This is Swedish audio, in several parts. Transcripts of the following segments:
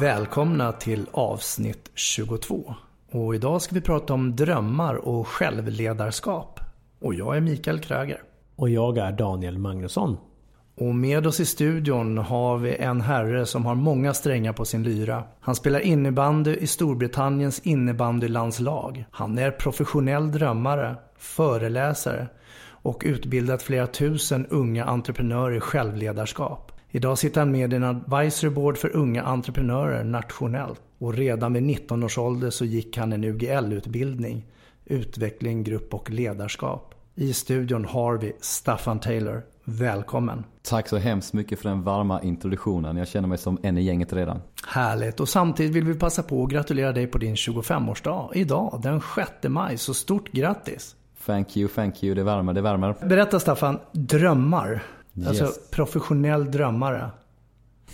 Välkomna till avsnitt 22. Och idag ska vi prata om drömmar och självledarskap. Och jag är Mikael Kröger. Och jag är Daniel Magnusson. Och med oss i studion har vi en herre som har många strängar på sin lyra. Han spelar innebandy i Storbritanniens innebandylandslag. Han är professionell drömmare, föreläsare och utbildat flera tusen unga entreprenörer i självledarskap. Idag sitter han med i en advisory board för unga entreprenörer nationellt. Och redan vid 19 års ålder så gick han en UGL-utbildning. Utveckling, grupp och ledarskap. I studion har vi Staffan Taylor. Välkommen. Tack så hemskt mycket för den varma introduktionen. Jag känner mig som en i gänget redan. Härligt. Och samtidigt vill vi passa på att gratulera dig på din 25-årsdag. Idag, den 6 maj. Så stort grattis. Thank you, thank you. Det värmer, det värmer. Berätta Staffan, drömmar. Yes. Alltså professionell drömmare.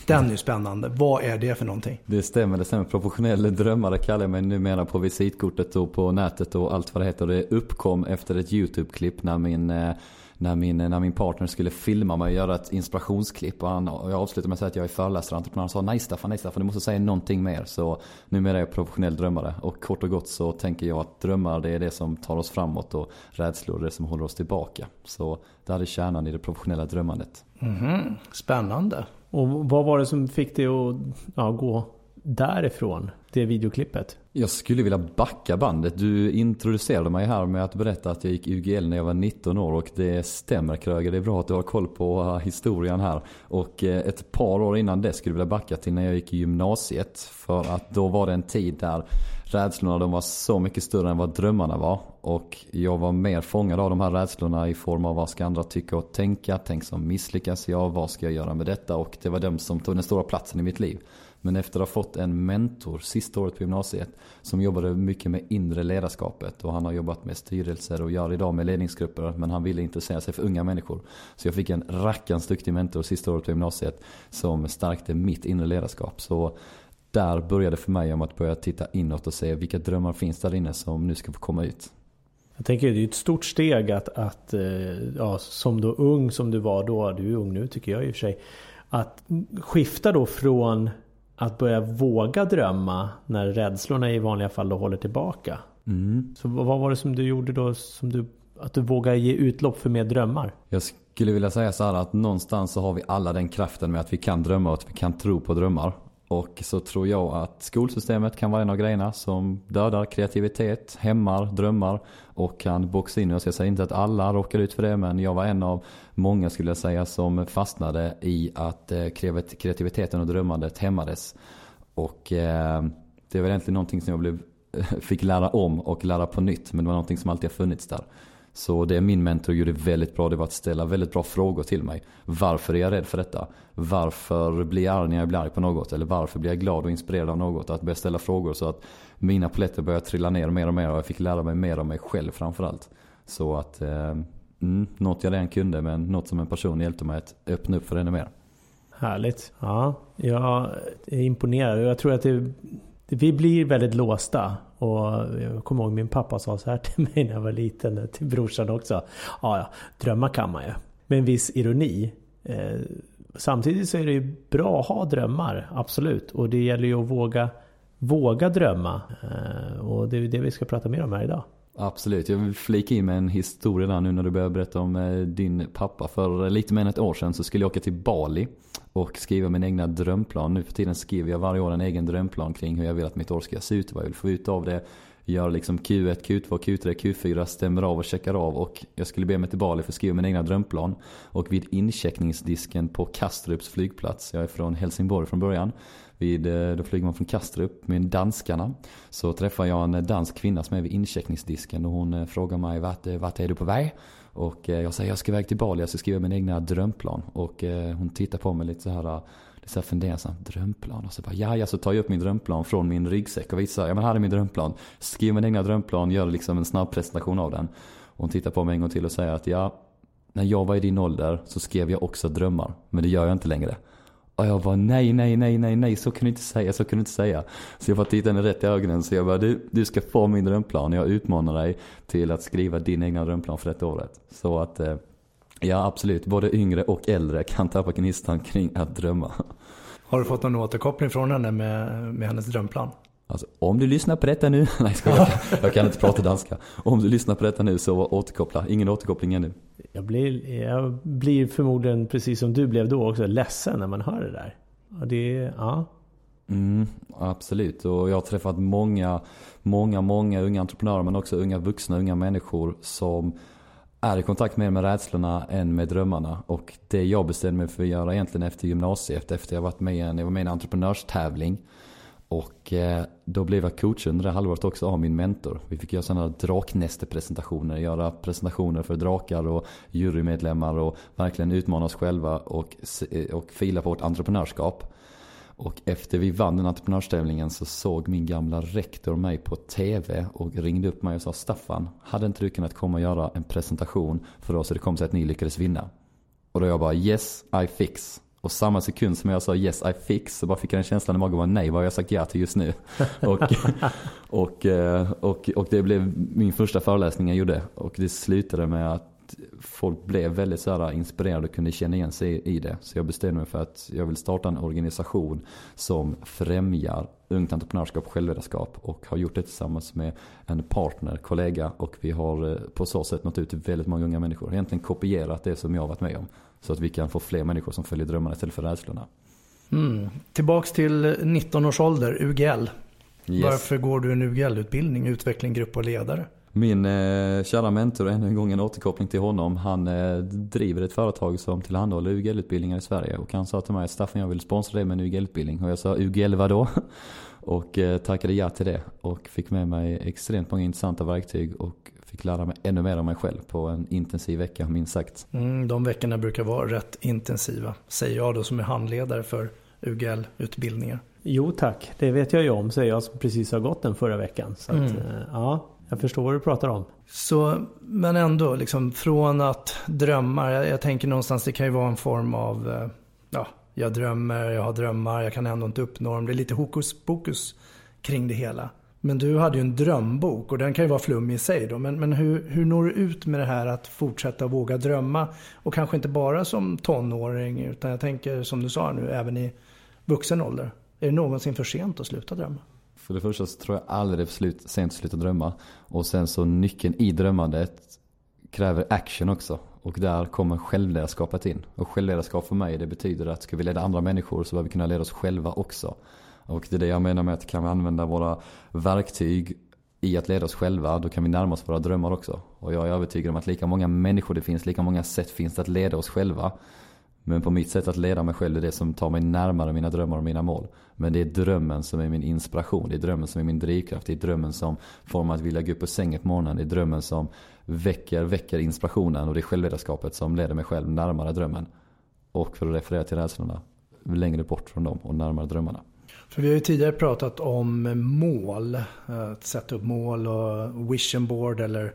Den är spännande. Vad är det för någonting? Det stämmer, det stämmer. Professionell drömmare kallar jag mig numera på visitkortet och på nätet och allt vad det heter. Det uppkom efter ett YouTube-klipp när min eh, när min, när min partner skulle filma mig och göra ett inspirationsklipp. Och, han, och jag avslutade med att säga att jag är föreläsare och entreprenör. Han sa nej Staffan, nej Staffan, du måste säga någonting mer. Så numera är jag professionell drömmare. Och kort och gott så tänker jag att drömmar det är det som tar oss framåt och rädslor är det som håller oss tillbaka. Så det är kärnan i det professionella drömmandet. Mm, spännande. Och vad var det som fick dig att ja, gå därifrån? Det videoklippet? Jag skulle vilja backa bandet. Du introducerade mig här med att berätta att jag gick UGL när jag var 19 år och det stämmer Kröger. Det är bra att du har koll på historien här. Och eh, ett par år innan det skulle jag vilja backa till när jag gick i gymnasiet. För att då var det en tid där rädslorna de var så mycket större än vad drömmarna var. Och jag var mer fångad av de här rädslorna i form av vad ska andra tycka och tänka. Tänk som misslyckas jag? Vad ska jag göra med detta? Och det var de som tog den stora platsen i mitt liv. Men efter att ha fått en mentor sista året på gymnasiet som jobbade mycket med inre ledarskapet och han har jobbat med styrelser och gör idag med ledningsgrupper men han ville intressera sig för unga människor. Så jag fick en rackans duktig mentor sista året på gymnasiet som stärkte mitt inre ledarskap. Så där började för mig om att börja titta inåt och se vilka drömmar finns där inne som nu ska få komma ut. Jag tänker det är ett stort steg att, att eh, ja, som då ung som du var då, du är ung nu tycker jag i och för sig. Att skifta då från att börja våga drömma när rädslorna i vanliga fall då håller tillbaka. Mm. Så vad var det som du gjorde då som du, att du vågar ge utlopp för mer drömmar? Jag skulle vilja säga så här att någonstans så har vi alla den kraften med att vi kan drömma och att vi kan tro på drömmar. Och så tror jag att skolsystemet kan vara en av grejerna som dödar kreativitet, hämmar drömmar och kan boxa in Jag Jag säger inte att alla råkar ut för det men jag var en av många skulle jag säga som fastnade i att eh, kreativiteten och drömmandet hämmades. Och eh, det var egentligen någonting som jag blev, fick lära om och lära på nytt men det var någonting som alltid har funnits där. Så det min mentor gjorde väldigt bra, det var att ställa väldigt bra frågor till mig. Varför är jag rädd för detta? Varför blir jag arg när jag blir arg på något? Eller varför blir jag glad och inspirerad av något? Att börja ställa frågor så att mina poletter började trilla ner mer och mer och jag fick lära mig mer om mig själv framförallt. Så att, eh, mm, något jag redan kunde men något som en person hjälpte mig att öppna upp för ännu mer. Härligt. Ja, jag är imponerad. Jag tror att det, vi blir väldigt låsta och jag kommer ihåg min pappa sa så här till mig när jag var liten, till brorsan också. Ja, ja, drömma kan man ju. Med en viss ironi. Eh, samtidigt så är det ju bra att ha drömmar, absolut. Och det gäller ju att våga våga drömma. Eh, och det är det vi ska prata mer om här idag. Absolut, jag vill flika in med en historia där nu när du börjar berätta om eh, din pappa. För lite mer än ett år sedan så skulle jag åka till Bali och skriva min egna drömplan. Nu för tiden skriver jag varje år en egen drömplan kring hur jag vill att mitt år ska se ut, vad jag vill få ut av det. Gör liksom Q1, Q2, Q3, Q4, stämmer av och checkar av och jag skulle be mig till Bali för att skriva min egna drömplan. Och vid incheckningsdisken på Kastrups flygplats, jag är från Helsingborg från början vid, eh, då flyger man från Kastrup med danskarna. Så träffar jag en dansk kvinna som är vid incheckningsdisken och hon eh, frågar mig vart, eh, vart är du på väg? Och jag säger jag ska iväg till Bali, alltså, jag ska skriva min egna drömplan. Och hon tittar på mig lite så här lite så här fundersam, drömplan? Och så bara, ja, ja, så tar jag upp min drömplan från min ryggsäck och visar, ja men här är min drömplan. Skriver min egna drömplan, gör liksom en snabb presentation av den. Och hon tittar på mig en gång till och säger att ja, när jag var i din ålder så skrev jag också drömmar, men det gör jag inte längre. Och jag bara nej, nej, nej, nej, nej, så kan du inte säga, så kan du inte säga. Så jag bara tittade henne rätt i ögonen så jag bara, du, du ska få min drömplan. Jag utmanar dig till att skriva din egna drömplan för detta året. Så att, eh, ja absolut, både yngre och äldre kan tappa gnistan kring att drömma. Har du fått någon återkoppling från henne med, med hennes drömplan? Alltså, om du lyssnar på detta nu, nej jag, jag kan inte prata danska. Om du lyssnar på detta nu så återkoppla, ingen återkoppling ännu. Jag blir, jag blir förmodligen precis som du blev då också ledsen när man hör det där. Och det, ja. Mm, absolut, och jag har träffat många, många, många unga entreprenörer men också unga vuxna, unga människor som är i kontakt mer med rädslorna än med drömmarna. Och det jag bestämde mig för att göra egentligen efter gymnasiet, efter jag varit med i en, jag var med i en entreprenörstävling och eh, då blev jag coach under det halvåret också av min mentor. Vi fick göra sådana draknästepresentationer, göra presentationer för drakar och jurymedlemmar och verkligen utmana oss själva och, eh, och fila på vårt entreprenörskap. Och efter vi vann den entreprenörstävlingen så såg min gamla rektor mig på TV och ringde upp mig och sa Staffan, hade inte du kunnat komma och göra en presentation för oss så det kom sig att ni lyckades vinna? Och då jag bara yes, I fix. Och samma sekund som jag sa yes I fix så bara fick jag en känsla i magen var nej vad har jag sagt ja till just nu? och, och, eh, och, och det blev min första föreläsning jag gjorde och det slutade med att folk blev väldigt så här inspirerade och kunde känna igen sig i det. Så jag bestämde mig för att jag vill starta en organisation som främjar ungt entreprenörskap och självledarskap och har gjort det tillsammans med en partner, kollega och vi har eh, på så sätt nått ut till väldigt många unga människor. Egentligen kopierat det som jag har varit med om. Så att vi kan få fler människor som följer drömmarna istället för rädslorna. Mm. Tillbaks till 19 års ålder, UGL. Yes. Varför går du en UGL-utbildning, utveckling, grupp och ledare? Min eh, kära mentor, ännu en gång en återkoppling till honom. Han eh, driver ett företag som tillhandahåller UGL-utbildningar i Sverige. Och han sa till mig, Staffan jag vill sponsra dig med en UGL-utbildning. Och jag sa, UGL vadå? och eh, tackade ja till det. Och fick med mig extremt många intressanta verktyg. Och fick lära mig ännu mer om mig själv på en intensiv vecka minst sagt. Mm, de veckorna brukar vara rätt intensiva. Säger jag då som är handledare för UGL-utbildningar. Jo tack, det vet jag ju om, säger jag som precis har gått den förra veckan. Så mm. att, eh, ja, jag förstår vad du pratar om. Så, men ändå, liksom, från att drömma, jag, jag, tänker någonstans det kan ju vara en form av, eh, ja, jag drömmer, jag har drömmar, jag kan ändå inte uppnå dem. Det är lite hokus pokus kring det hela. Men du hade ju en drömbok och den kan ju vara flummig i sig då. Men, men hur, hur når du ut med det här att fortsätta våga drömma? Och kanske inte bara som tonåring utan jag tänker som du sa nu även i vuxen ålder. Är det någonsin för sent att sluta drömma? För det första så tror jag aldrig det är för sent att sluta drömma. Och sen så nyckeln i drömmandet kräver action också. Och där kommer självledarskapet in. Och självledarskap för mig det betyder att ska vi leda andra människor så behöver vi kunna leda oss själva också. Och det är det jag menar med att kan vi använda våra verktyg i att leda oss själva, då kan vi närma oss våra drömmar också. Och jag är övertygad om att lika många människor det finns, lika många sätt finns det att leda oss själva. Men på mitt sätt att leda mig själv är det som tar mig närmare mina drömmar och mina mål. Men det är drömmen som är min inspiration, det är drömmen som är min drivkraft, det är drömmen som får mig att vilja gå upp ur sängen på morgonen, det är drömmen som väcker, väcker inspirationen och det är självledarskapet som leder mig själv närmare drömmen. Och för att referera till rädslorna, längre bort från dem och närmare drömmarna. För vi har ju tidigare pratat om mål, att sätta upp mål och vision board eller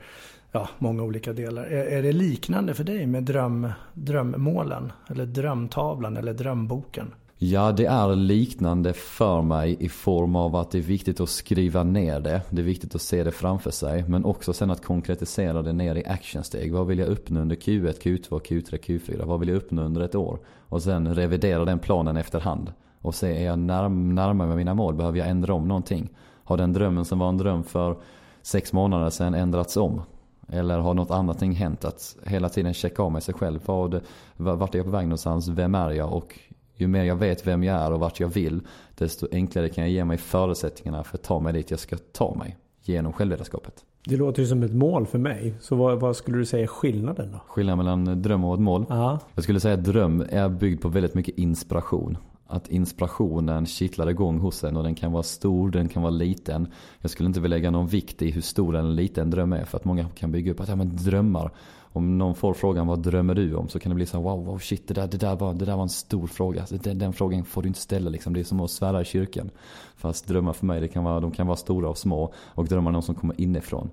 ja, många olika delar. Är, är det liknande för dig med dröm, drömmålen? Eller drömtavlan eller drömboken? Ja, det är liknande för mig i form av att det är viktigt att skriva ner det. Det är viktigt att se det framför sig. Men också sen att konkretisera det ner i actionsteg. Vad vill jag uppnå under Q1, Q2, Q3, Q4? Vad vill jag uppnå under ett år? Och sen revidera den planen efterhand och se, är jag närm närmare med mina mål? Behöver jag ändra om någonting? Har den drömmen som var en dröm för sex månader sedan ändrats om? Eller har något annat hänt? Att hela tiden checka av med sig själv. Vad, vart är jag på väg någonstans? Vem är jag? Och ju mer jag vet vem jag är och vart jag vill, desto enklare kan jag ge mig förutsättningarna för att ta mig dit jag ska ta mig. Genom självledarskapet. Det låter ju som ett mål för mig. Så vad, vad, skulle du säga är skillnaden då? Skillnaden mellan dröm och ett mål? Aha. Jag skulle säga att dröm är byggd på väldigt mycket inspiration. Att inspirationen kittlar igång hos en och den kan vara stor, den kan vara liten. Jag skulle inte vilja lägga någon vikt i hur stor eller liten dröm är för att många kan bygga upp att ja men drömmar. Om någon får frågan vad drömmer du om så kan det bli så wow, wow shit det där, det där, var, det där var en stor fråga. Den, den frågan får du inte ställa liksom. Det är som att svära i kyrkan. Fast drömmar för mig det kan vara, de kan vara stora och små och drömmar är någon som kommer inifrån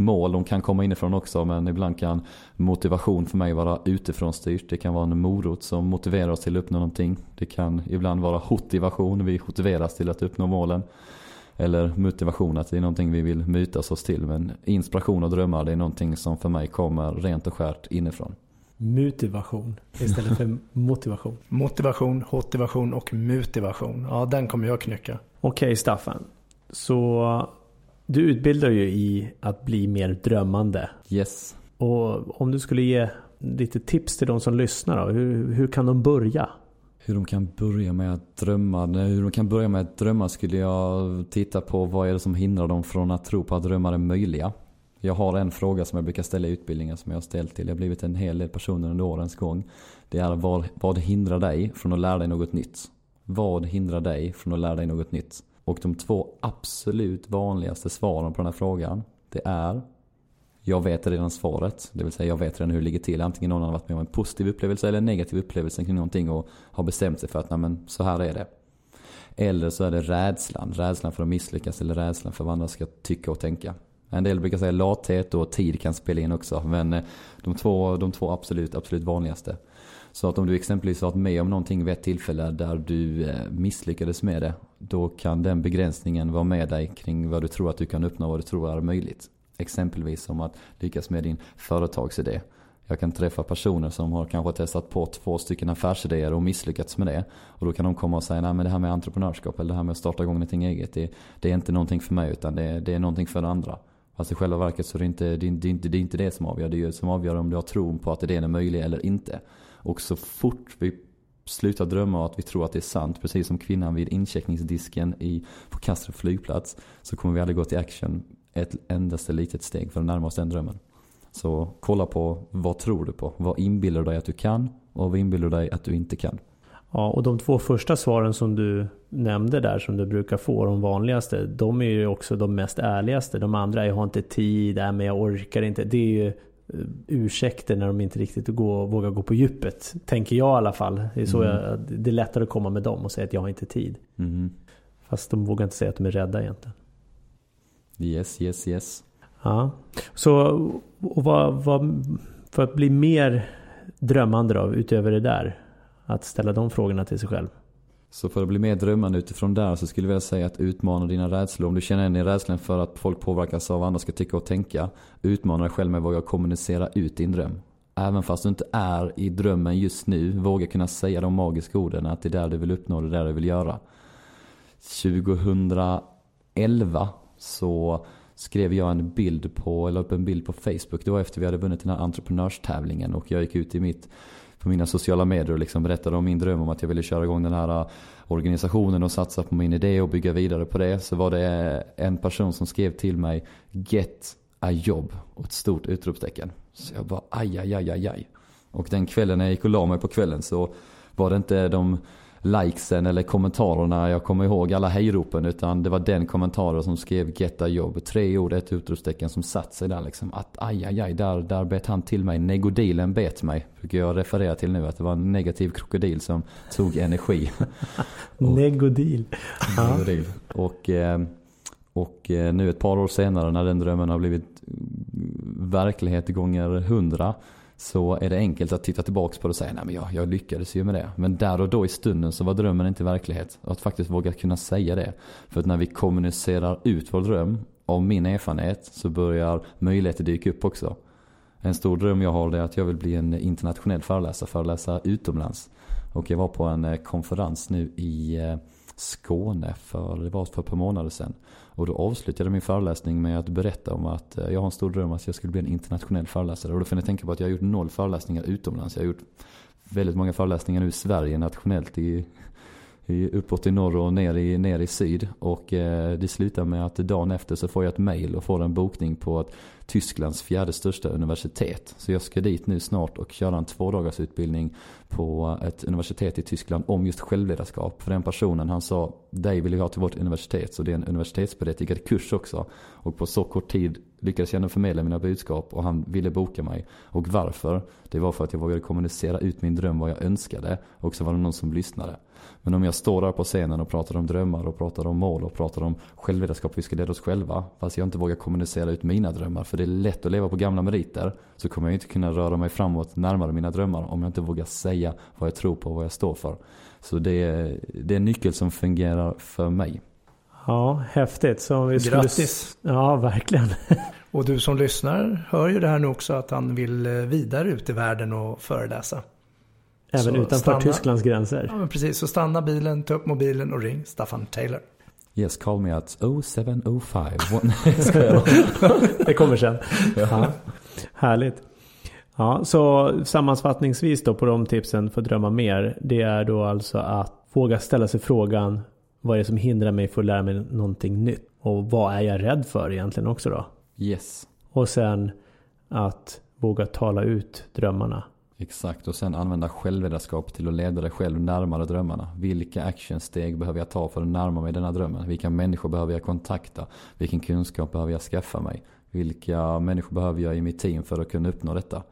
mål. De kan komma inifrån också men ibland kan motivation för mig vara utifrån styrt. Det kan vara en morot som motiverar oss till att uppnå någonting. Det kan ibland vara motivation, vi motiveras till att uppnå målen. Eller motivation, att det är någonting vi vill mutas oss till. Men inspiration och drömmar det är någonting som för mig kommer rent och skärt inifrån. Motivation istället för motivation. Motivation, motivation och motivation. Ja, den kommer jag knycka. Okej okay, Staffan. Så du utbildar ju i att bli mer drömmande. Yes. Och om du skulle ge lite tips till de som lyssnar då. Hur, hur kan de börja? Hur de kan börja med att drömma? Hur de kan börja med att drömma skulle jag titta på vad är det som hindrar dem från att tro på att drömmar är möjliga. Jag har en fråga som jag brukar ställa i utbildningen som jag har ställt till. Jag har blivit en hel del personer under årens gång. Det är vad, vad hindrar dig från att lära dig något nytt? Vad hindrar dig från att lära dig något nytt? Och de två absolut vanligaste svaren på den här frågan, det är jag vet redan svaret, det vill säga jag vet redan hur det ligger till. Antingen någon har varit med om en positiv upplevelse eller en negativ upplevelse kring någonting och har bestämt sig för att nej men så här är det. Eller så är det rädslan, rädslan för att misslyckas eller rädslan för vad andra ska tycka och tänka. En del brukar säga lathet och tid kan spela in också, men eh, de två, de två absolut, absolut vanligaste. Så att om du exempelvis varit med om någonting vid ett tillfälle där du eh, misslyckades med det. Då kan den begränsningen vara med dig kring vad du tror att du kan uppnå och vad du tror är möjligt. Exempelvis som att lyckas med din företagsidé. Jag kan träffa personer som har kanske testat på två stycken affärsidéer och misslyckats med det. Och då kan de komma och säga, nej men det här med entreprenörskap eller det här med att starta igång någonting eget. Det, det är inte någonting för mig utan det, det är någonting för andra. Fast i själva verket så är det inte det, är inte, det, är inte det som avgör. Det är ju som avgör om du har tron på att idén är möjlig eller inte. Och så fort vi slutar drömma och att vi tror att det är sant, precis som kvinnan vid incheckningsdisken i, på Kastrup flygplats, så kommer vi aldrig gå till action ett endaste litet steg för att närma oss den drömmen. Så kolla på vad tror du på? Vad inbillar du dig att du kan? Och vad inbillar du dig att du inte kan? Ja, och de två första svaren som du nämnde där som du brukar få, de vanligaste, de är ju också de mest ärligaste. De andra, jag har inte tid, äh, men jag orkar inte. Det är ju ursäkter när de inte riktigt går, vågar gå på djupet. Tänker jag i alla fall. Det är, så mm. jag, det är lättare att komma med dem och säga att jag har inte tid. Mm. Fast de vågar inte säga att de är rädda egentligen. Yes, yes, yes. Ja. Så och vad, vad, för att bli mer drömmande då, utöver det där. Att ställa de frågorna till sig själv. Så för att bli mer drömmande utifrån där så skulle jag vilja säga att utmana dina rädslor. Om du känner igen i rädslan för att folk påverkas av vad andra ska tycka och tänka. Utmana dig själv med att våga kommunicera ut din dröm. Även fast du inte är i drömmen just nu, våga kunna säga de magiska orden att det är där du vill uppnå, det är där du vill göra. 2011 så skrev jag en bild på, eller upp en bild på Facebook. Det var efter vi hade vunnit den här entreprenörstävlingen och jag gick ut i mitt på mina sociala medier och liksom berättade om min dröm om att jag ville köra igång den här äh, organisationen och satsa på min idé och bygga vidare på det. Så var det en person som skrev till mig Get a job! och ett stort utropstecken. Så jag bara aj, aj, aj, aj, aj. Och den kvällen när jag gick och la mig på kvällen så var det inte de likesen eller kommentarerna jag kommer ihåg alla hejropen utan det var den kommentaren som skrev getta jobb. Tre ord, ett utropstecken som satt sig där liksom. Att aj, aj, aj, där, där bet han till mig. Negodilen bet mig. Brukar jag referera till nu att det var en negativ krokodil som tog energi. Negodil. Negodil. Och, eh, och eh, nu ett par år senare när den drömmen har blivit verklighet gånger hundra så är det enkelt att titta tillbaka på det och säga nej men jag, jag lyckades ju med det. Men där och då i stunden så var drömmen inte verklighet. Att faktiskt våga kunna säga det. För att när vi kommunicerar ut vår dröm, av min erfarenhet, så börjar möjligheter dyka upp också. En stor dröm jag har är att jag vill bli en internationell föreläsare, föreläsa utomlands. Och jag var på en eh, konferens nu i eh, Skåne för, det var för ett par månader sedan. Och då avslutade jag min föreläsning med att berätta om att eh, jag har en stor dröm att jag skulle bli en internationell föreläsare. Och då får ni tänka på att jag har gjort noll föreläsningar utomlands. Jag har gjort väldigt många föreläsningar nu i Sverige nationellt i uppåt i norr och ner i, ner i syd. Och eh, det slutar med att dagen efter så får jag ett mail och får en bokning på att Tysklands fjärde största universitet. Så jag ska dit nu snart och köra en tvådagarsutbildning på ett universitet i Tyskland om just självledarskap. För den personen han sa, dig vill jag ha till vårt universitet. Så det är en universitetsberättigad kurs också. Och på så kort tid lyckades jag förmedla mina budskap och han ville boka mig. Och varför? Det var för att jag vågade kommunicera ut min dröm vad jag önskade. Och så var det någon som lyssnade. Men om jag står där på scenen och pratar om drömmar och pratar om mål och pratar om självledarskap, vi ska leda oss själva. Fast jag inte vågar kommunicera ut mina drömmar. För det är lätt att leva på gamla meriter. Så kommer jag inte kunna röra mig framåt närmare mina drömmar om jag inte vågar säga vad jag tror på och vad jag står för. Så det är, det är en nyckel som fungerar för mig. Ja, häftigt. Så vi Grattis! Skulle... Ja, verkligen. och du som lyssnar hör ju det här nu också att han vill eh, vidare ut i världen och föreläsa. Även så utanför stanna, Tysklands gränser. Ja, men precis. Så stanna bilen, ta upp mobilen och ring Staffan Taylor. Yes, call me at 0705. det kommer sen. Ja. Härligt. Ja, så sammanfattningsvis då på de tipsen för att drömma mer. Det är då alltså att våga ställa sig frågan vad är det som hindrar mig för att lära mig någonting nytt? Och vad är jag rädd för egentligen också då? Yes. Och sen att våga tala ut drömmarna. Exakt, och sen använda självledarskap till att leda dig själv närmare drömmarna. Vilka actionsteg behöver jag ta för att närma mig denna drömmen? Vilka människor behöver jag kontakta? Vilken kunskap behöver jag skaffa mig? Vilka människor behöver jag i mitt team för att kunna uppnå detta?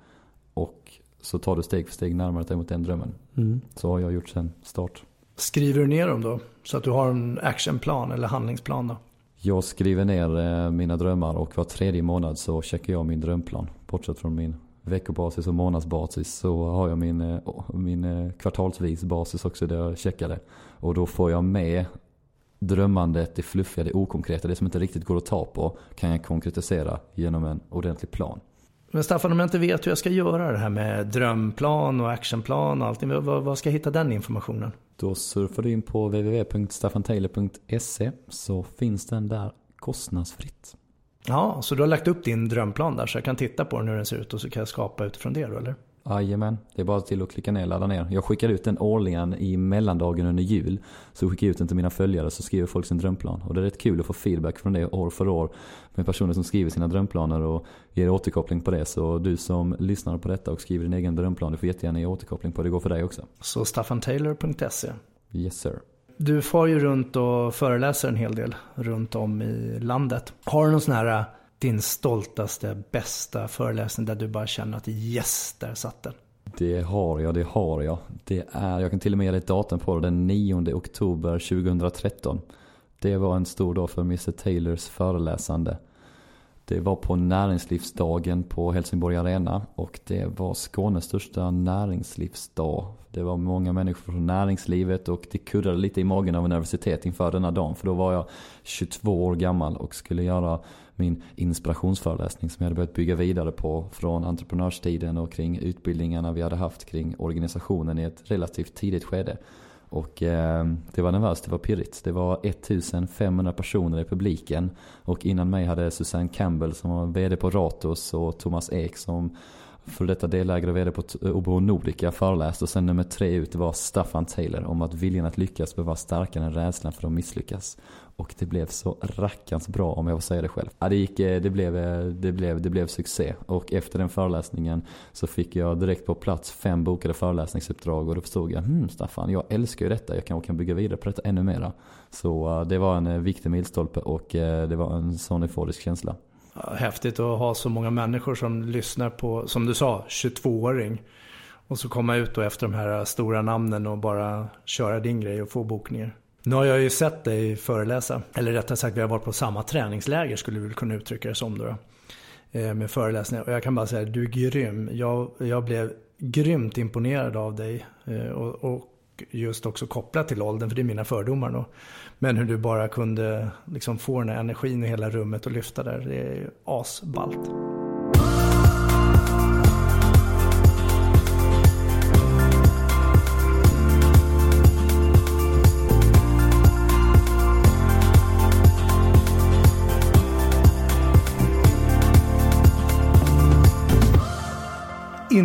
Och så tar du steg för steg närmare dig mot den drömmen. Mm. Så har jag gjort sen start. Skriver du ner dem då? Så att du har en actionplan eller handlingsplan då? Jag skriver ner eh, mina drömmar och var tredje månad så checkar jag min drömplan. Bortsett från min veckobasis och månadsbasis så har jag min, eh, min eh, kvartalsvis basis också där jag checkar det. Och då får jag med drömmandet, det fluffiga, det okonkreta, det som inte riktigt går att ta på kan jag konkretisera genom en ordentlig plan. Men Staffan, om jag inte vet hur jag ska göra det här med drömplan och actionplan och allting, var ska jag hitta den informationen? Då surfar du in på www.staffantaylor.se så finns den där kostnadsfritt. Ja, så du har lagt upp din drömplan där så jag kan titta på den hur den ser ut och så kan jag skapa utifrån det då eller? Jajamän, det är bara till att klicka ner och ladda ner. Jag skickar ut den årligen i mellandagen under jul. Så skickar jag ut den till mina följare så skriver folk sin drömplan. Och det är rätt kul att få feedback från det år för år. Med personer som skriver sina drömplaner och ger återkoppling på det. Så du som lyssnar på detta och skriver din egen drömplan, du får jättegärna ge återkoppling på det. Det går för dig också. Så staffantaylor.se Yes sir. Du far ju runt och föreläser en hel del runt om i landet. Har du någon sån här din stoltaste, bästa föreläsning där du bara känner att yes, där satt den? Det har jag, det har jag. Det är, jag kan till och med ge ett datum på det, den 9 oktober 2013. Det var en stor dag för Mr Taylors föreläsande. Det var på näringslivsdagen på Helsingborg Arena och det var Skånes största näringslivsdag. Det var många människor från näringslivet och det kuddade lite i magen av universitet inför denna dagen. För då var jag 22 år gammal och skulle göra min inspirationsföreläsning som jag hade börjat bygga vidare på från entreprenörstiden och kring utbildningarna vi hade haft kring organisationen i ett relativt tidigt skede. Och eh, det var nervöst, det var pirrigt. Det var 1500 personer i publiken. Och innan mig hade Susanne Campbell som var VD på Ratos och Thomas Ek som för detta delägare och VD på Obo Nordica föreläst. Och sen nummer tre ut var Staffan Taylor om att viljan att lyckas behöver vara starkare än rädslan för att misslyckas. Och det blev så rackans bra om jag får säga det själv. Ja, det, gick, eh, det, blev, eh, det, blev, det blev succé. Och efter den föreläsningen så fick jag direkt på plats fem bokade föreläsningsuppdrag. Och då förstod jag, hmm Staffan, jag älskar ju detta. Jag kanske kan bygga vidare på detta ännu mera. Så eh, det var en viktig milstolpe och det var en sån euforisk känsla. Häftigt att ha så många människor som lyssnar på, som du sa, 22-åring. Och så komma ut då efter de här stora namnen och bara köra din grej och få bokningar. Nu har jag ju sett dig föreläsa, eller rättare sagt vi har varit på samma träningsläger skulle vi väl kunna uttrycka det som då. Eh, med föreläsningar. Och jag kan bara säga, du är grym. Jag, jag blev grymt imponerad av dig. Eh, och, och just också kopplat till åldern, för det är mina fördomar då. Men hur du bara kunde liksom få den här energin i hela rummet och lyfta där, det är asballt.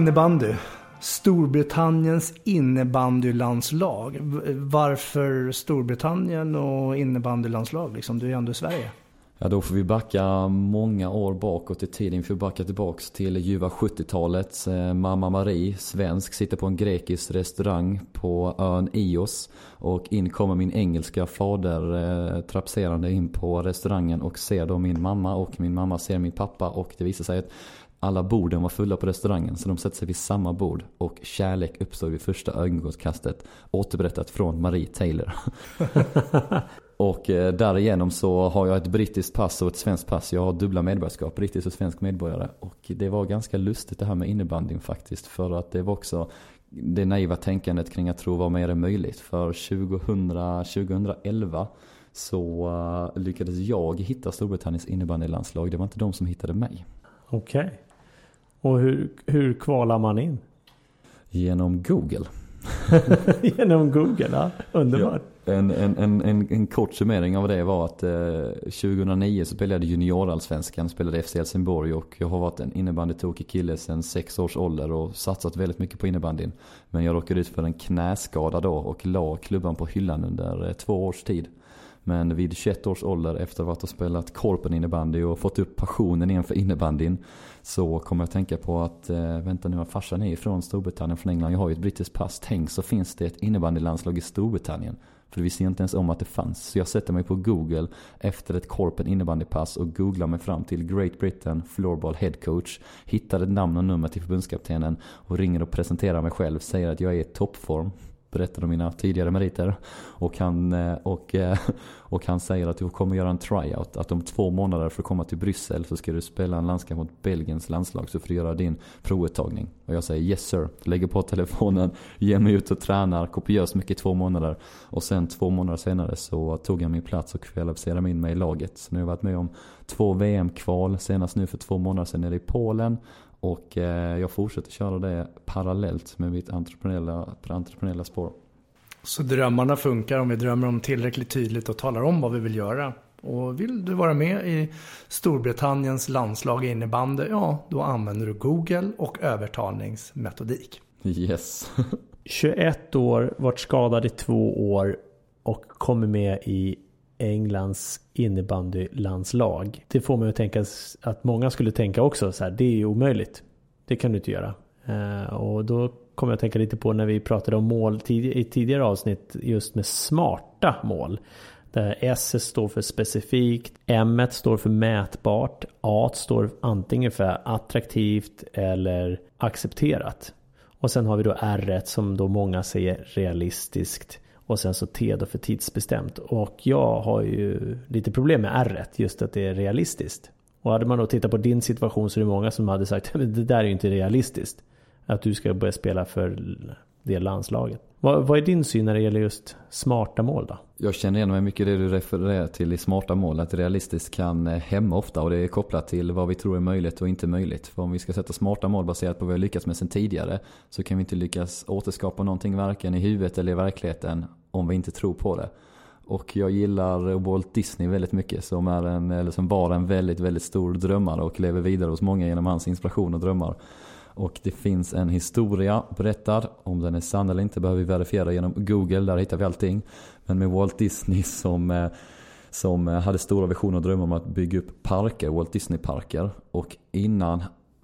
Innebandy. Storbritanniens innebandylandslag. Varför Storbritannien och innebandylandslag? Liksom, du är ju ändå i Sverige. Ja, då får vi backa många år bakåt i tiden. Vi får backa tillbaks till ljuva 70-talet. Eh, mamma Marie, svensk, sitter på en grekisk restaurang på ön Ios. Och in kommer min engelska fader eh, trapserande in på restaurangen och ser då min mamma och min mamma ser min pappa och det visar sig att alla borden var fulla på restaurangen så de sätter sig vid samma bord och kärlek uppstår vid första ögonkastet. Återberättat från Marie Taylor. och eh, därigenom så har jag ett brittiskt pass och ett svenskt pass. Jag har dubbla medborgarskap, brittisk och svensk medborgare. Och det var ganska lustigt det här med innebandyn faktiskt. För att det var också det naiva tänkandet kring att tro vad mer är möjligt. För 2000, 2011 så uh, lyckades jag hitta Storbritanniens innebandylandslag. Det var inte de som hittade mig. Okej. Okay. Och hur, hur kvalar man in? Genom Google. Genom Google, ja. Underbart. Ja, en, en, en, en, en kort summering av det var att eh, 2009 så spelade jag juniorallsvenskan, spelade FC Helsingborg och jag har varit en innebandytokig kille sedan sex års ålder och satsat väldigt mycket på innebandyn. Men jag råkade ut för en knäskada då och la klubban på hyllan under eh, två års tid. Men vid 21 års ålder efter att ha spelat korpen innebandy och fått upp passionen igen för innebandyn så kommer jag att tänka på att eh, vänta nu, farsan är från Storbritannien, från England. Jag har ju ett brittiskt pass. Tänk så finns det ett innebandylandslag i Storbritannien. För vi ser inte ens om att det fanns. Så jag sätter mig på Google efter ett korpen innebandypass och googlar mig fram till Great Britain Floorball Head Coach. Hittar ett namn och nummer till förbundskaptenen och ringer och presenterar mig själv. Säger att jag är i toppform berättade om mina tidigare meriter. Och han, eh, och, eh, och han säger att du kommer göra en tryout. Att om två månader för att komma till Bryssel så ska du spela en landskamp mot Belgiens landslag. Så får du göra din provuttagning. Och jag säger yes sir. Lägger på telefonen, ger mig ut och tränar kopiöst mycket i två månader. Och sen två månader senare så tog jag min plats och kvalificerade in mig i laget. Så nu har jag varit med om två VM-kval. Senast nu för två månader sedan nere i Polen. Och eh, jag fortsätter köra det parallellt med mitt entreprenöriella, entreprenöriella spår. Så drömmarna funkar om vi drömmer om tillräckligt tydligt och talar om vad vi vill göra. Och vill du vara med i Storbritanniens landslag i innebandy, ja då använder du Google och övertalningsmetodik. Yes. 21 år, varit skadad i två år och kommer med i Englands innebandylandslag. Det får mig att tänka att många skulle tänka också så här, det är ju omöjligt. Det kan du inte göra. Eh, och då kommer jag att tänka lite på när vi pratade om mål i tidigare avsnitt just med smarta mål. Där S står för specifikt, M står för mätbart, A står antingen för attraktivt eller accepterat. Och sen har vi då R som då många säger realistiskt. Och sen så T då för tidsbestämt. Och jag har ju lite problem med R, just att det är realistiskt. Och hade man då tittat på din situation så är det många som hade sagt att det där är ju inte realistiskt. Att du ska börja spela för det landslaget. Vad, vad är din syn när det gäller just smarta mål då? Jag känner igen mig mycket i det du refererar till i smarta mål. Att realistiskt kan eh, hämma ofta och det är kopplat till vad vi tror är möjligt och inte möjligt. För om vi ska sätta smarta mål baserat på vad vi har lyckats med sen tidigare så kan vi inte lyckas återskapa någonting varken i huvudet eller i verkligheten om vi inte tror på det. Och jag gillar Walt Disney väldigt mycket som, är en, eller som var en väldigt, väldigt stor drömmare och lever vidare hos många genom hans inspiration och drömmar. Och det finns en historia berättad. Om den är sann eller inte behöver vi verifiera genom Google. Där hittar vi allting. Men med Walt Disney som, eh, som hade stora visioner och drömmar om att bygga upp parker, Walt Disney-parker. Och innan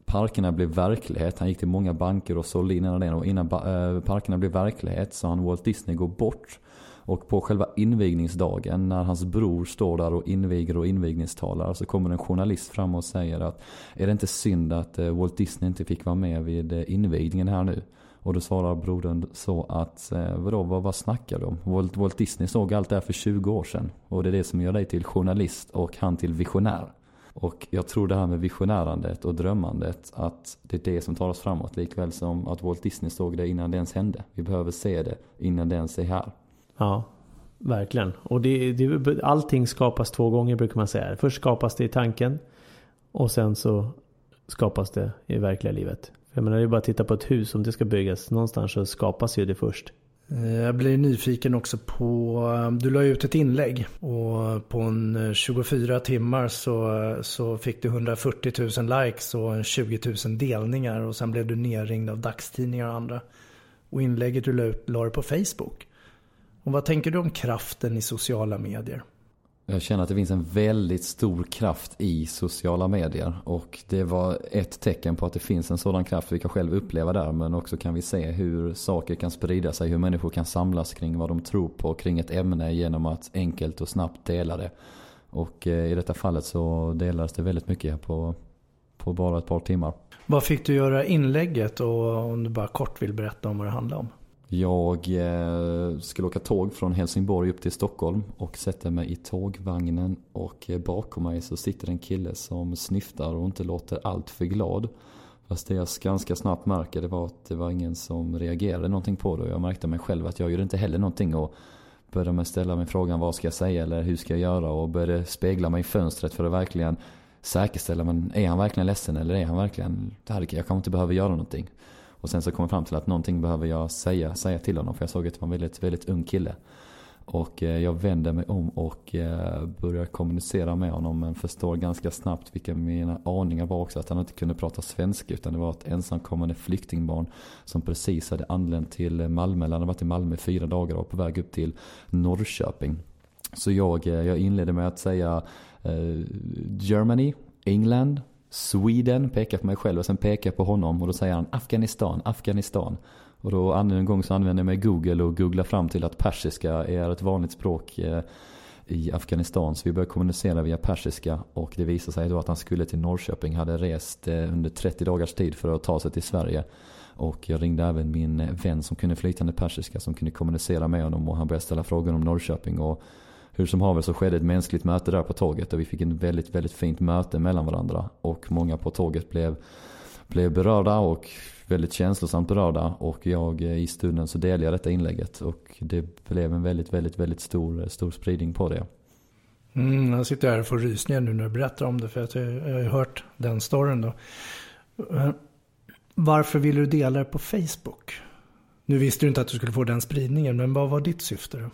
parkerna blev verklighet, han gick till många banker och sålde in den och innan eh, parkerna blev verklighet så han Walt Disney gå bort. Och på själva invigningsdagen när hans bror står där och inviger och invigningstalar så kommer en journalist fram och säger att är det inte synd att eh, Walt Disney inte fick vara med vid eh, invigningen här nu? Och då svarar brodern så att, vadå, vad, vad snackar du om? Walt, Walt Disney såg allt det här för 20 år sedan. Och det är det som gör dig till journalist och han till visionär. Och jag tror det här med visionärandet och drömmandet, att det är det som tar oss framåt. Likväl som att Walt Disney såg det innan det ens hände. Vi behöver se det innan det ens är här. Ja, verkligen. Och det, det, allting skapas två gånger brukar man säga. Först skapas det i tanken och sen så skapas det i verkliga livet. Jag menar det är bara att titta på ett hus om det ska byggas. Någonstans så skapas ju det först. Eh, jag blir nyfiken också på, eh, du la ut ett inlägg och på en eh, 24 timmar så, så fick du 140 000 likes och 20 000 delningar och sen blev du nerringd av dagstidningar och andra. Och inlägget du la ut la du på Facebook. Och vad tänker du om kraften i sociala medier? Jag känner att det finns en väldigt stor kraft i sociala medier. Och det var ett tecken på att det finns en sådan kraft vi kan själv uppleva där. Men också kan vi se hur saker kan sprida sig. Hur människor kan samlas kring vad de tror på kring ett ämne genom att enkelt och snabbt dela det. Och eh, i detta fallet så delades det väldigt mycket på, på bara ett par timmar. Vad fick du göra inlägget och om du bara kort vill berätta om vad det handlade om? Jag eh, skulle åka tåg från Helsingborg upp till Stockholm och sätter mig i tågvagnen och eh, bakom mig så sitter en kille som snyftar och inte låter allt för glad. Fast det jag ganska snabbt märker det var att det var ingen som reagerade någonting på det och jag märkte mig själv att jag gjorde inte heller någonting och började med ställa mig frågan vad ska jag säga eller hur ska jag göra och började spegla mig i fönstret för att verkligen säkerställa men är han verkligen ledsen eller är han verkligen, jag kanske inte behöver göra någonting. Och sen så kom jag fram till att någonting behöver jag säga, säga till honom för jag såg att det var en väldigt, väldigt ung kille. Och eh, jag vänder mig om och eh, börjar kommunicera med honom men förstår ganska snabbt vilka mina aningar var också. Att han inte kunde prata svenska utan det var ett ensamkommande flyktingbarn som precis hade anlänt till Malmö. Eller han hade varit i Malmö i fyra dagar och på väg upp till Norrköping. Så jag, eh, jag inledde med att säga Germany, England, Sweden, pekar på mig själv och sen pekar jag på honom och då säger han Afghanistan, Afghanistan. Och då en gång så använder jag mig Google och googlar fram till att persiska är ett vanligt språk eh, i Afghanistan. Så vi började kommunicera via persiska och det visade sig då att han skulle till Norrköping, hade rest eh, under 30 dagars tid för att ta sig till Sverige. Och jag ringde även min vän som kunde flytande persiska som kunde kommunicera med honom och han började ställa frågor om Norrköping. Och hur som haver så skedde ett mänskligt möte där på tåget och vi fick ett väldigt, väldigt fint möte mellan varandra. Och många på tåget blev, blev berörda och väldigt känslosamt berörda. Och jag eh, i stunden så delade jag detta inlägget och det blev en väldigt, väldigt, väldigt stor, eh, stor spridning på det. Mm, jag sitter här och får rysningar nu när du berättar om det för att jag, jag har hört den storyn då. Eh, varför ville du dela det på Facebook? Nu visste du inte att du skulle få den spridningen, men vad var ditt syfte då?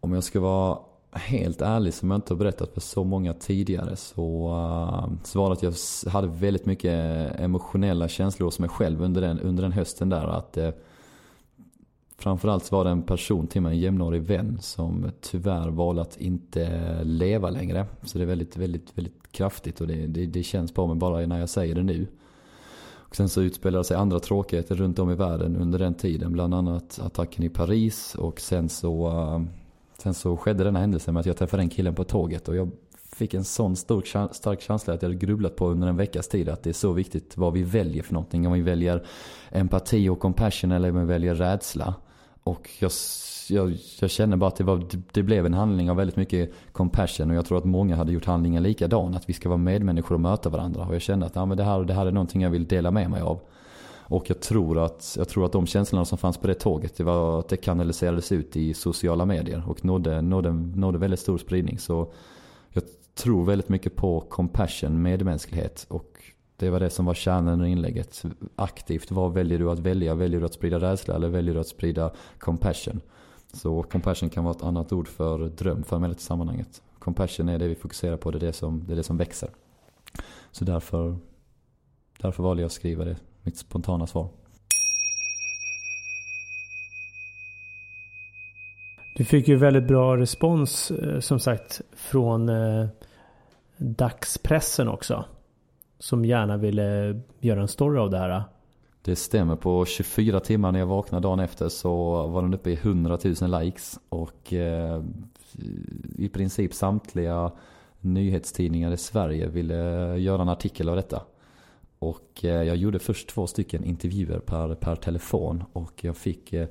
Om jag ska vara helt ärlig som jag inte har berättat för så många tidigare så, uh, så var det att jag hade väldigt mycket emotionella känslor hos mig själv under den, under den hösten där. Att, uh, framförallt så var det en person till mig, en jämnårig vän som tyvärr valde att inte leva längre. Så det är väldigt, väldigt, väldigt kraftigt och det, det, det känns på mig bara när jag säger det nu. Och sen så utspelade sig andra tråkigheter runt om i världen under den tiden. Bland annat attacken i Paris och sen så uh, Sen så skedde denna händelse med att jag träffade den killen på tåget och jag fick en sån stor, stark känsla att jag hade grubblat på under en veckas tid att det är så viktigt vad vi väljer för någonting. Om vi väljer empati och compassion eller om vi väljer rädsla. Och jag, jag, jag känner bara att det, var, det blev en handling av väldigt mycket compassion och jag tror att många hade gjort handlingen likadan. Att vi ska vara medmänniskor och möta varandra. Och jag kände att ja, men det, här, det här är någonting jag vill dela med mig av. Och jag tror, att, jag tror att de känslorna som fanns på det tåget, det var att det kanaliserades ut i sociala medier och nådde, nådde, nådde väldigt stor spridning. Så jag tror väldigt mycket på compassion, medmänsklighet. Och det var det som var kärnan i inlägget. Aktivt, vad väljer du att välja? Väljer du att sprida rädsla eller väljer du att sprida compassion? Så compassion kan vara ett annat ord för dröm för mig i sammanhanget. Compassion är det vi fokuserar på, det är det som, det är det som växer. Så därför, därför valde jag att skriva det mitt spontana svar. Du fick ju väldigt bra respons eh, som sagt från eh, dagspressen också. Som gärna ville göra en story av det här. Det stämmer. På 24 timmar när jag vaknade dagen efter så var den uppe i 100 000 likes. Och eh, i princip samtliga nyhetstidningar i Sverige ville göra en artikel av detta. Och eh, jag gjorde först två stycken intervjuer per, per telefon och jag fick eh,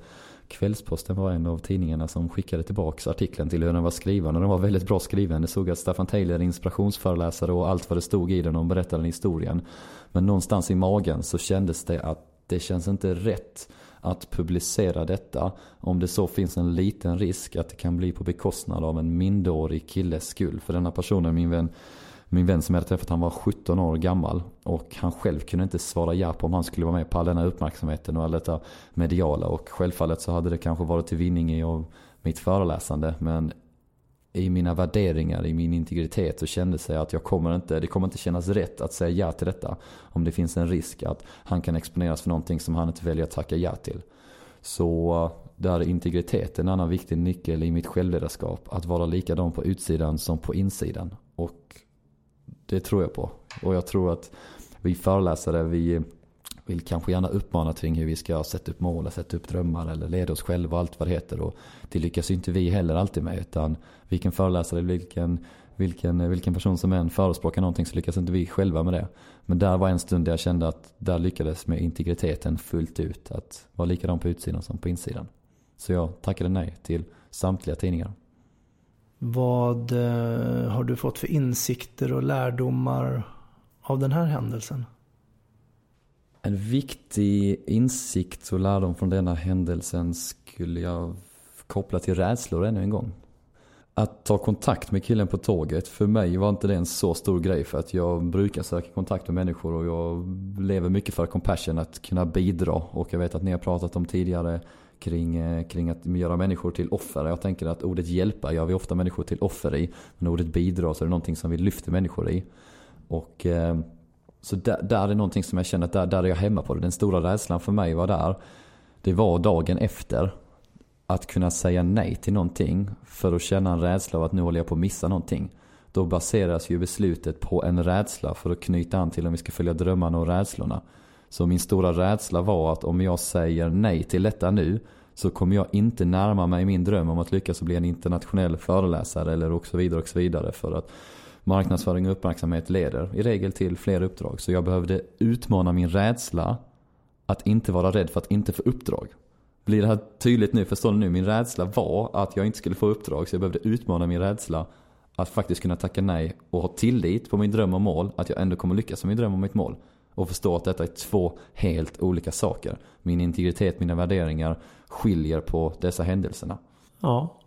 Kvällsposten var en av tidningarna som skickade tillbaks artikeln till hur den var skriven och den var väldigt bra skriven. Det såg att Staffan Taylor är inspirationsföreläsare och allt vad det stod i den och berättade den historien. Men någonstans i magen så kändes det att det känns inte rätt att publicera detta om det så finns en liten risk att det kan bli på bekostnad av en mindreårig killes skull. För denna personen, min vän min vän som jag hade träffat han var 17 år gammal och han själv kunde inte svara ja på om han skulle vara med på all denna uppmärksamheten och all detta mediala och självfallet så hade det kanske varit till vinning i mitt föreläsande men i mina värderingar, i min integritet så kände sig att jag kommer inte, det kommer inte kännas rätt att säga ja till detta om det finns en risk att han kan exponeras för någonting som han inte väljer att tacka ja till. Så där är integritet en annan viktig nyckel i mitt självledarskap. Att vara likadan på utsidan som på insidan. Och det tror jag på. Och jag tror att vi föreläsare, vi vill kanske gärna uppmana kring hur vi ska sätta upp mål, sätta upp drömmar eller leda oss själva och allt vad det heter. Och det lyckas ju inte vi heller alltid med. Utan vilken föreläsare, vilken, vilken, vilken person som än förespråkar någonting så lyckas inte vi själva med det. Men där var en stund där jag kände att där lyckades med integriteten fullt ut. Att vara likadan på utsidan som på insidan. Så jag tackade nej till samtliga tidningar. Vad eh, har du fått för insikter och lärdomar av den här händelsen? En viktig insikt och lärdom från denna händelsen skulle jag koppla till rädslor ännu en gång. Att ta kontakt med killen på tåget, för mig var inte det en så stor grej för att jag brukar söka kontakt med människor och jag lever mycket för compassion, att kunna bidra. Och jag vet att ni har pratat om tidigare kring, eh, kring att göra människor till offer. Jag tänker att ordet hjälpa gör vi ofta människor till offer i. Men ordet bidra så är det någonting som vi lyfter människor i. Och eh, så där, där är någonting som jag känner att där, där är jag hemma på det. Den stora rädslan för mig var där. Det var dagen efter. Att kunna säga nej till någonting för att känna en rädsla av att nu håller jag på att missa någonting. Då baseras ju beslutet på en rädsla för att knyta an till om vi ska följa drömmarna och rädslorna. Så min stora rädsla var att om jag säger nej till detta nu så kommer jag inte närma mig min dröm om att lyckas bli en internationell föreläsare eller och så vidare och så vidare. För att marknadsföring och uppmärksamhet leder i regel till fler uppdrag. Så jag behövde utmana min rädsla att inte vara rädd för att inte få uppdrag. Blir det här tydligt nu? Förstår ni nu? Min rädsla var att jag inte skulle få uppdrag så jag behövde utmana min rädsla att faktiskt kunna tacka nej och ha tillit på min dröm och mål att jag ändå kommer lyckas med min dröm och mitt mål och förstå att detta är två helt olika saker. Min integritet, mina värderingar skiljer på dessa händelserna. Ja.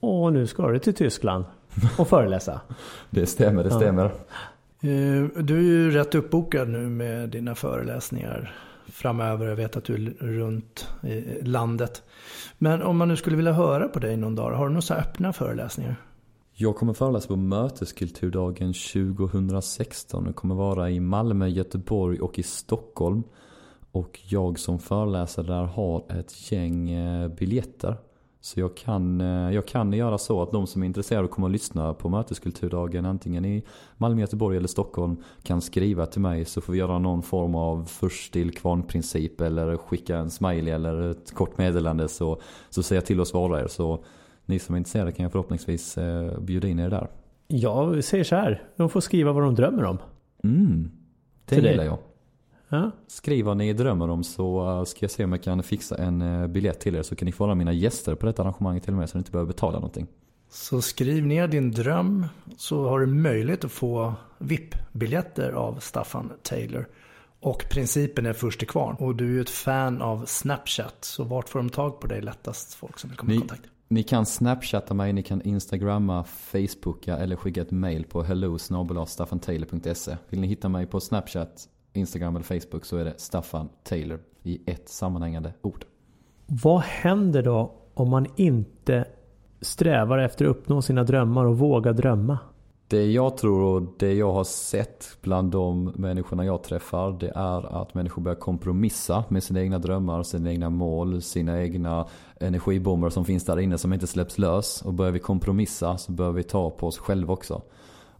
Och nu ska du till Tyskland och föreläsa. det stämmer, det stämmer. Eh, du är ju rätt uppbokad nu med dina föreläsningar framöver. Jag vet att du är runt i landet. Men om man nu skulle vilja höra på dig någon dag, har du några så öppna föreläsningar? Jag kommer föreläsa på Möteskulturdagen 2016. Det kommer vara i Malmö, Göteborg och i Stockholm. Och jag som föreläsare där har ett gäng eh, biljetter. Så jag kan, eh, jag kan göra så att de som är intresserade kommer att lyssna på Möteskulturdagen antingen i Malmö, Göteborg eller Stockholm kan skriva till mig så får vi göra någon form av först till kvarn-princip eller skicka en smiley eller ett kort meddelande så, så säger jag till oss vara er. Så ni som är intresserade kan jag förhoppningsvis eh, bjuda in er där. Jag säger så här. De får skriva vad de drömmer om. Mm. Det Till dig. gillar jag. Ja. Skriv vad ni drömmer om så eh, ska jag se om jag kan fixa en eh, biljett till er så kan ni få vara mina gäster på detta arrangemang till och med så ni inte behöver betala någonting. Så skriv ner din dröm så har du möjlighet att få VIP-biljetter av Staffan Taylor. Och principen är först till kvarn. Och du är ju ett fan av Snapchat. Så vart får de tag på dig lättast folk som vill komma i Ni, kontakt? Ni kan snapchatta mig, ni kan instagramma, facebooka eller skicka ett mail på hello Vill ni hitta mig på snapchat, instagram eller facebook så är det Staffan Taylor i ett sammanhängande ord. Vad händer då om man inte strävar efter att uppnå sina drömmar och våga drömma? Det jag tror och det jag har sett bland de människorna jag träffar det är att människor börjar kompromissa med sina egna drömmar, sina egna mål, sina egna energibomber som finns där inne som inte släpps lös. Och börjar vi kompromissa så börjar vi ta på oss själva också.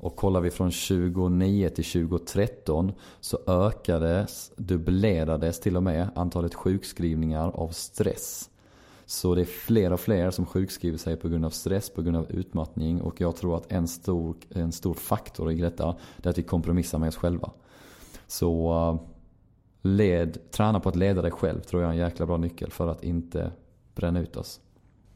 Och kollar vi från 2009 till 2013 så ökades, dubblerades till och med antalet sjukskrivningar av stress. Så det är fler och fler som sjukskriver sig på grund av stress, på grund av utmattning och jag tror att en stor, en stor faktor i detta är att vi kompromissar med oss själva. Så eh, led, träna på att leda dig själv tror jag är en jäkla bra nyckel för att inte bränna ut oss.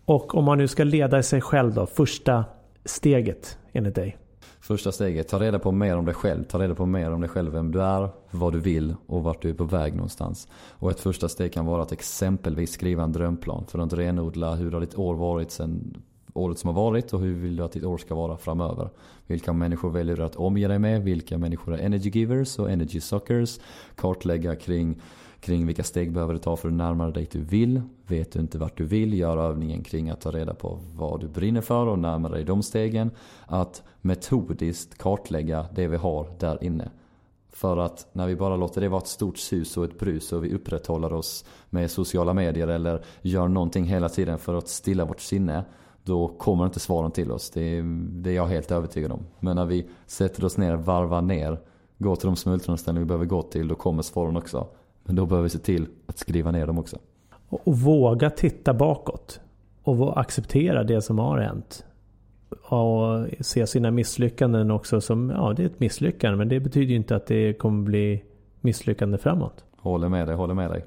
Och om man nu ska leda sig själv då, första steget enligt dig? Första steget, ta reda på mer om dig själv. Ta reda på mer om dig själv, vem du är, vad du vill och vart du är på väg någonstans. Och ett första steg kan vara att exempelvis skriva en drömplan för att renodla hur har ditt år varit sen året som har varit och hur vill du att ditt år ska vara framöver? Vilka människor väljer du att omge dig med? Vilka människor är energy givers och energy suckers? Kartlägga kring, kring vilka steg behöver du ta för att närma dig du vill? Vet du inte vart du vill? Gör övningen kring att ta reda på vad du brinner för och närma dig de stegen. Att metodiskt kartlägga det vi har där inne. För att när vi bara låter det vara ett stort sus och ett brus och vi upprätthåller oss med sociala medier eller gör någonting hela tiden för att stilla vårt sinne. Då kommer inte svaren till oss. Det är, det är jag helt övertygad om. Men när vi sätter oss ner, varvar ner, går till de smultronställen vi behöver gå till, då kommer svaren också. Men då behöver vi se till att skriva ner dem också. Och, våga titta bakåt. Och acceptera det som har hänt och se sina misslyckanden också som, ja det är ett misslyckande men det betyder ju inte att det kommer bli misslyckande framåt. Håller med dig, håller med dig.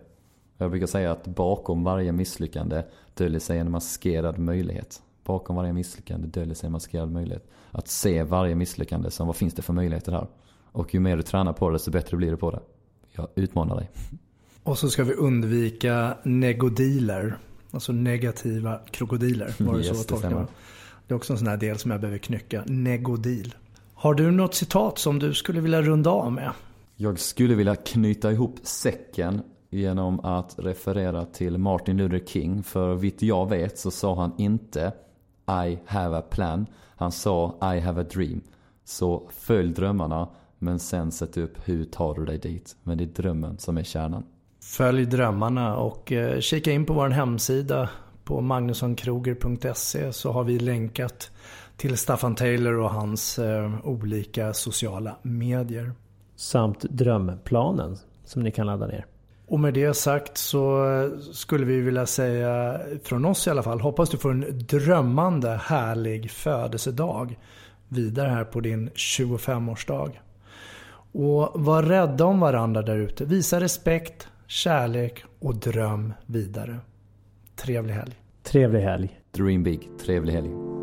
Jag brukar säga att bakom varje misslyckande döljer sig en maskerad möjlighet. Bakom varje misslyckande döljer sig en maskerad möjlighet. Att se varje misslyckande som vad finns det för möjligheter här? Och ju mer du tränar på det, desto bättre blir du på det. Jag utmanar dig. Och så ska vi undvika negodiler. Alltså negativa krokodiler. Var det yes, så tolka det är också en sån här del som jag behöver knycka. Negodil. Har du något citat som du skulle vilja runda av med? Jag skulle vilja knyta ihop säcken genom att referera till Martin Luther King. För vitt jag vet så sa han inte I have a plan. Han sa I have a dream. Så följ drömmarna men sen sätt upp hur tar du dig dit. Men det är drömmen som är kärnan. Följ drömmarna och eh, kika in på vår hemsida på magnussonkroger.se så har vi länkat till Staffan Taylor och hans eh, olika sociala medier. Samt drömplanen som ni kan ladda ner. Och med det sagt så eh, skulle vi vilja säga, från oss i alla fall, hoppas du får en drömmande härlig födelsedag vidare här på din 25-årsdag. Och var rädda om varandra där ute. Visa respekt, kärlek och dröm vidare. Trevlig helg. Trevlig helg. Dream big. Trevlig helg.